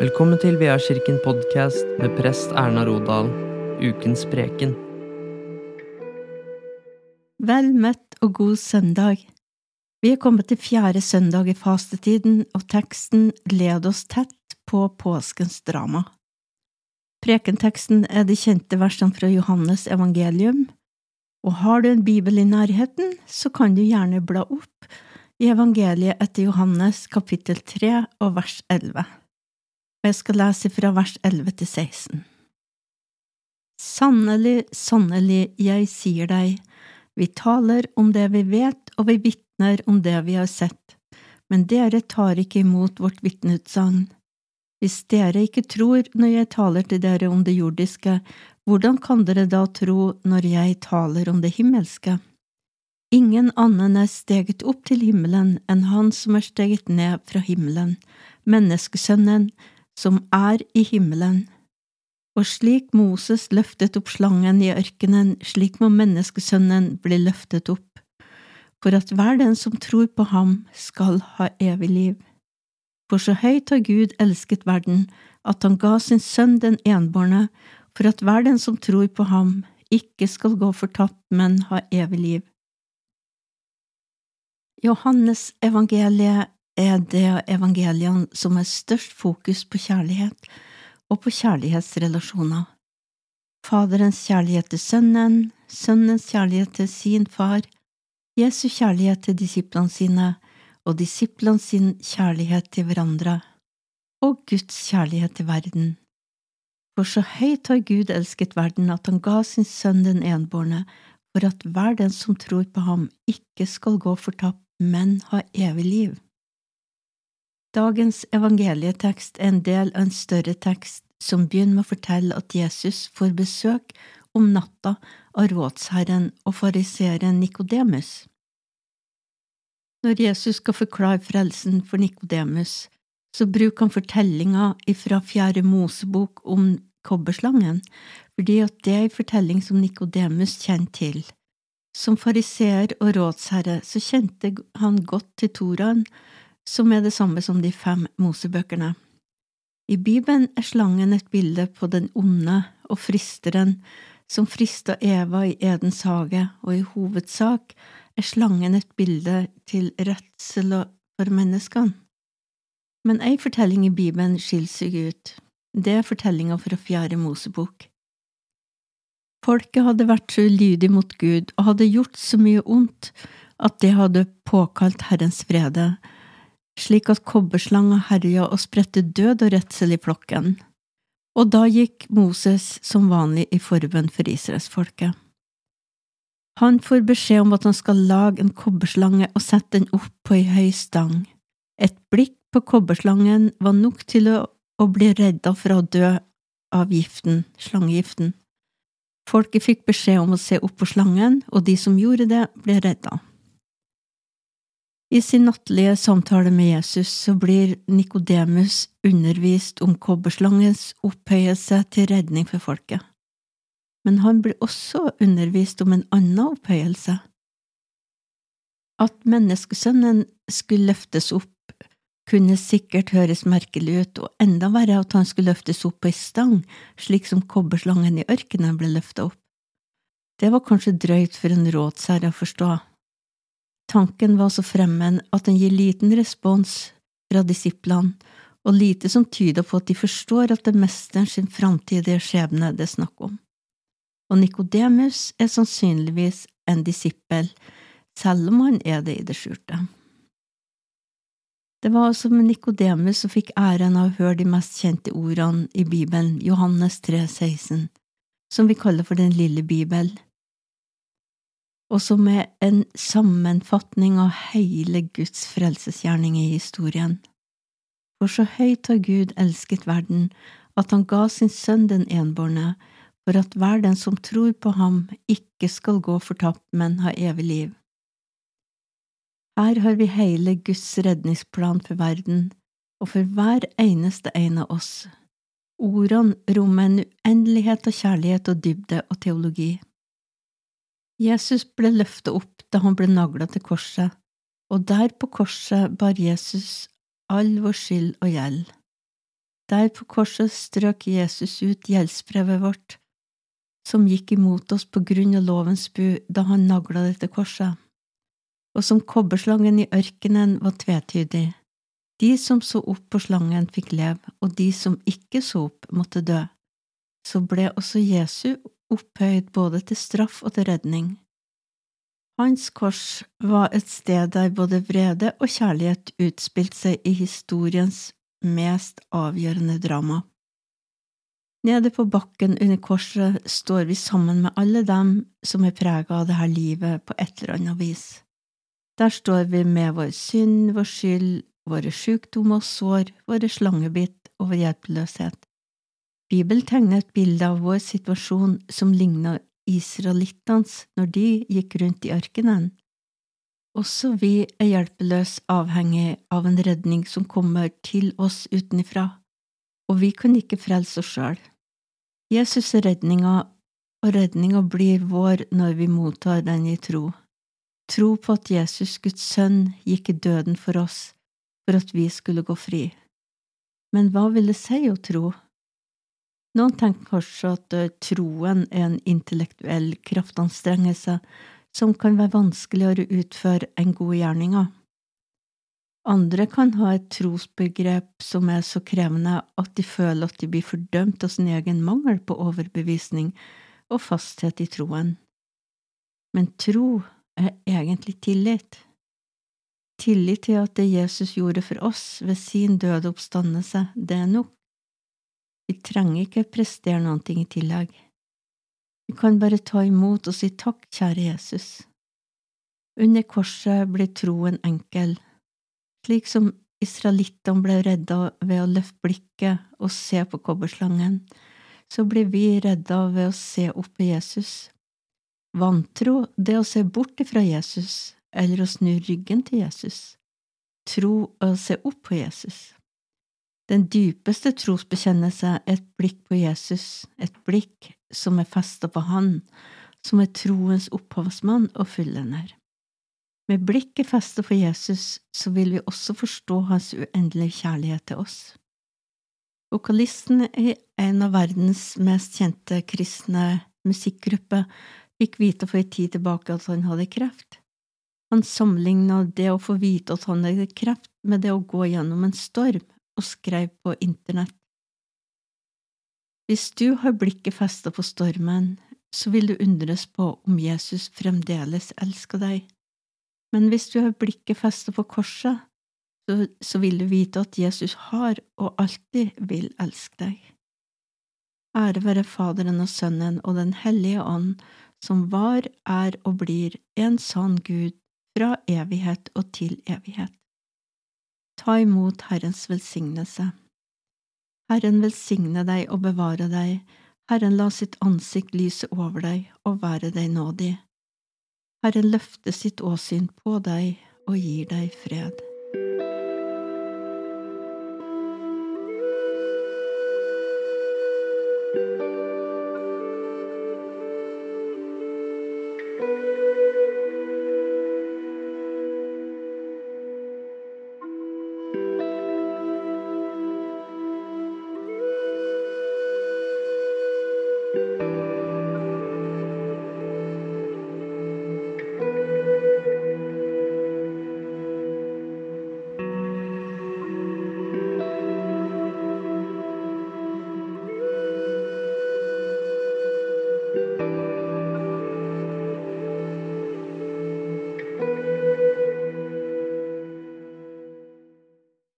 Velkommen til Kirken podkast med prest Erna Rodal, ukens preken. Vel møtt og god søndag. Vi er kommet til fjerde søndag i fastetiden, og teksten leder oss tett på påskens drama. Prekenteksten er de kjente versene fra Johannes evangelium, og har du en bibel i nærheten, så kan du gjerne bla opp i evangeliet etter Johannes kapittel 3 og vers 11 og jeg skal lese fra vers 11 til 16. Sannelig, sannelig, jeg sier deg, vi taler om det vi vet, og vi vitner om det vi har sett, men dere tar ikke imot vårt vitneutsagn. Hvis dere ikke tror når jeg taler til dere om det jordiske, hvordan kan dere da tro når jeg taler om det himmelske? Ingen annen er steget opp til himmelen enn han som er steget ned fra himmelen, menneskesønnen, som er i himmelen. Og slik Moses løftet opp slangen i ørkenen, slik må menneskesønnen bli løftet opp, for at hver den som tror på ham, skal ha evig liv. For så høyt har Gud elsket verden, at han ga sin sønn den enbårne, for at hver den som tror på ham, ikke skal gå fortapt, men ha evig liv. Johannes evangeliet er det evangeliene som har størst fokus på kjærlighet og på kjærlighetsrelasjoner. Faderens kjærlighet til Sønnen, Sønnens kjærlighet til sin far, Jesu kjærlighet til disiplene sine og disiplene sin kjærlighet til hverandre, og Guds kjærlighet til verden. For så høyt har Gud elsket verden at han ga sin sønn den enbårne, for at hver den som tror på ham, ikke skal gå fortapt, men ha evig liv. Dagens evangelietekst er en del av en større tekst som begynner med å fortelle at Jesus får besøk om natta av rådsherren og fariseeren Nikodemus. Når Jesus skal forklare frelsen for Nikodemus, så bruker han fortellinga fra Fjerde Mosebok om kobberslangen, fordi at det er en fortelling som Nikodemus kjenner til. Som fariseer og rådsherre så kjente han godt til Toraen, som er det samme som de fem Mosebøkene. I Bibelen er slangen et bilde på den onde og fristeren som frista Eva i Edens hage, og i hovedsak er slangen et bilde til redsel for menneskene. Men ei fortelling i Bibelen skiller seg ut. Det er fortellinga fra Fjerde Mosebok. Folket hadde vært så ulydig mot Gud og hadde gjort så mye ondt at det hadde påkalt Herrens frede, slik at kobberslanga herja og spredte død og redsel i flokken. Og da gikk Moses som vanlig i forbønn for israelsfolket. Han får beskjed om at han skal lage en kobberslange og sette den opp på ei høy stang. Et blikk på kobberslangen var nok til å, å bli redda fra å dø av giften, slangegiften. Folket fikk beskjed om å se opp på slangen, og de som gjorde det, ble redda. I sin nattlige samtale med Jesus så blir Nikodemus undervist om kobberslangens opphøyelse til redning for folket. Men han blir også undervist om en annen opphøyelse. At menneskesønnen skulle løftes opp, kunne sikkert høres merkelig ut, og enda verre at han skulle løftes opp på ei stang, slik som kobberslangen i ørkenen ble løfta opp. Det var kanskje drøyt for en rådsherre å forstå, Tanken var så fremmed at den gir liten respons fra disiplene, og lite som tyder på at de forstår at det er mesteren sin framtidige skjebne det er snakk om. Og Nikodemus er sannsynligvis en disippel, selv om han er det i det skjulte. Det var altså med Nikodemus som fikk æren av å høre de mest kjente ordene i Bibelen, Johannes 3, 16, som vi kaller for Den lille bibel og som er en sammenfatning av hele Guds frelsesgjerning i historien. For så høyt har Gud elsket verden, at han ga sin sønn den enbårne, for at hver den som tror på ham, ikke skal gå fortapt, men ha evig liv. Her har vi hele Guds redningsplan for verden, og for hver eneste en av oss. Ordene rommer en uendelighet av kjærlighet og dybde og teologi. Jesus ble løftet opp da han ble nagla til korset, og der på korset bar Jesus all vår skyld og gjeld. Der på korset strøk Jesus ut gjeldsbrevet vårt, som gikk imot oss på grunn av lovens bu da han nagla det til korset, og som kobberslangen i ørkenen var tvetydig. De som så opp på slangen, fikk leve, og de som ikke så opp, måtte dø. Så ble også Jesu opphøyd både til straff og til redning. Hans kors var et sted der både vrede og kjærlighet utspilte seg i historiens mest avgjørende drama. Nede på bakken under korset står vi sammen med alle dem som er prega av dette livet på et eller annet vis. Der står vi med vår synd, vår skyld, våre sykdommer og sår, våre slangebitt og vår hjelpeløshet. Bibelen tegner et bilde av vår situasjon som ligner israelittenes når de gikk rundt i ørkenen. Også vi er hjelpeløse avhengig av en redning som kommer til oss utenfra, og vi kan ikke frelse oss sjøl. Jesus er redninga, og redninga blir vår når vi mottar den i tro. Tro på at Jesus, Guds sønn, gikk i døden for oss, for at vi skulle gå fri. Men hva vil det si å tro? Noen tenker kanskje at eh, troen er en intellektuell kraftanstrengelse som kan være vanskeligere å utføre enn gode gjerninger. Andre kan ha et trosbegrep som er så krevende at de føler at de blir fordømt av sin egen mangel på overbevisning og fasthet i troen. Men tro er egentlig tillit. Tillit til at det Jesus gjorde for oss ved sin døde oppstandelse, det er nok. Vi trenger ikke prestere noe i tillegg. Vi kan bare ta imot og si takk, kjære Jesus. Under korset blir troen enkel, slik som israelittene ble redda ved å løfte blikket og se på kobberslangen, så blir vi redda ved å se opp på Jesus. Vantro, det å se bort fra Jesus eller å snu ryggen til Jesus. Tro å se opp på Jesus. Den dypeste trosbekjennelse er et blikk på Jesus, et blikk som er festa på Han, som er troens opphavsmann og fullender. Med blikket festet på Jesus, så vil vi også forstå Hans uendelige kjærlighet til oss. Vokalisten i en av verdens mest kjente kristne musikkgrupper fikk vite for en tid tilbake at han hadde kreft. Han sammenligna det å få vite at han hadde kreft, med det å gå gjennom en storm, og skrev på internett. Hvis du har blikket festet på stormen, så vil du undres på om Jesus fremdeles elsker deg, men hvis du har blikket festet på korset, så, vil du vite at Jesus har og alltid vil elske deg. Ære være Faderen og Sønnen og Den hellige ånd, som var, er og blir en sann Gud fra evighet og til evighet. Ta imot Herrens velsignelse. Herren velsigne deg og bevare deg, Herren la sitt ansikt lyse over deg og være deg nådig. Herren løfte sitt åsyn på deg og gir deg fred.